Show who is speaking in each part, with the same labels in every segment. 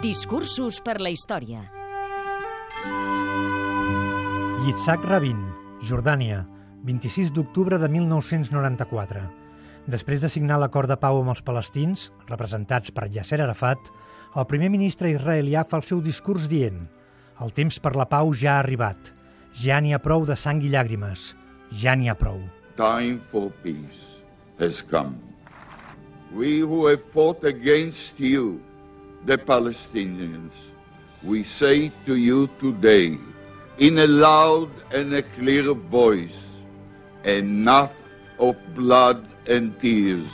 Speaker 1: Discursos per la història.
Speaker 2: Yitzhak Rabin, Jordània, 26 d'octubre de 1994. Després de signar l'acord de pau amb els palestins, representats per Yasser Arafat, el primer ministre israelià fa el seu discurs dient «El temps per la pau ja ha arribat. Ja n'hi ha prou de sang i llàgrimes. Ja n'hi ha prou».
Speaker 3: Time for peace has come. We who have fought against you, the Palestinians, we say to you today, in a loud and a clear voice, enough of blood and tears.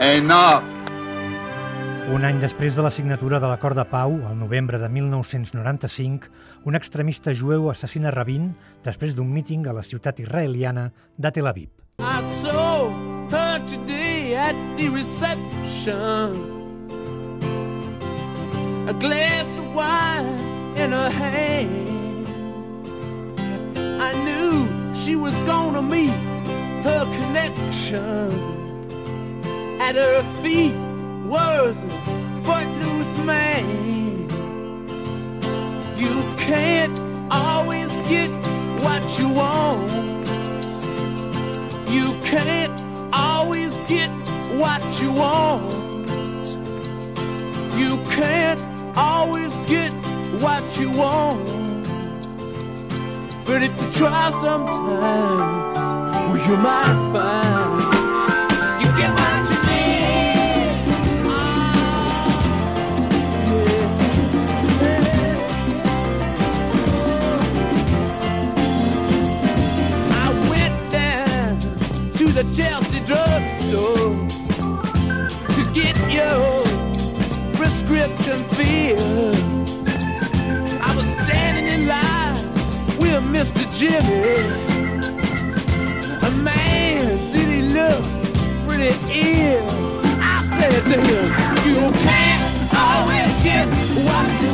Speaker 3: Enough!
Speaker 2: Un any després de la signatura de l'acord de pau, al novembre de 1995, un extremista jueu assassina Rabin després d'un míting a la ciutat israeliana de Tel Aviv.
Speaker 4: I saw her today at the reception. A glass of wine in her hand. I knew she was gonna meet her connection. At her feet was a footloose man. You can't always get what you want. You can't always get what you want. You can't always get what you want. But if you try sometimes, well, you might find you get what you need. I went down to the Chelsea drugstore to get your Egyptian field. I was standing in line with Mr. Jimmy. A man, did he look pretty ill. I said to him, you can't always get what you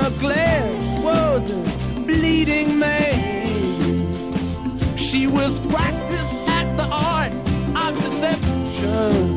Speaker 4: her glare was a bleeding man. She was practiced at the art of deception.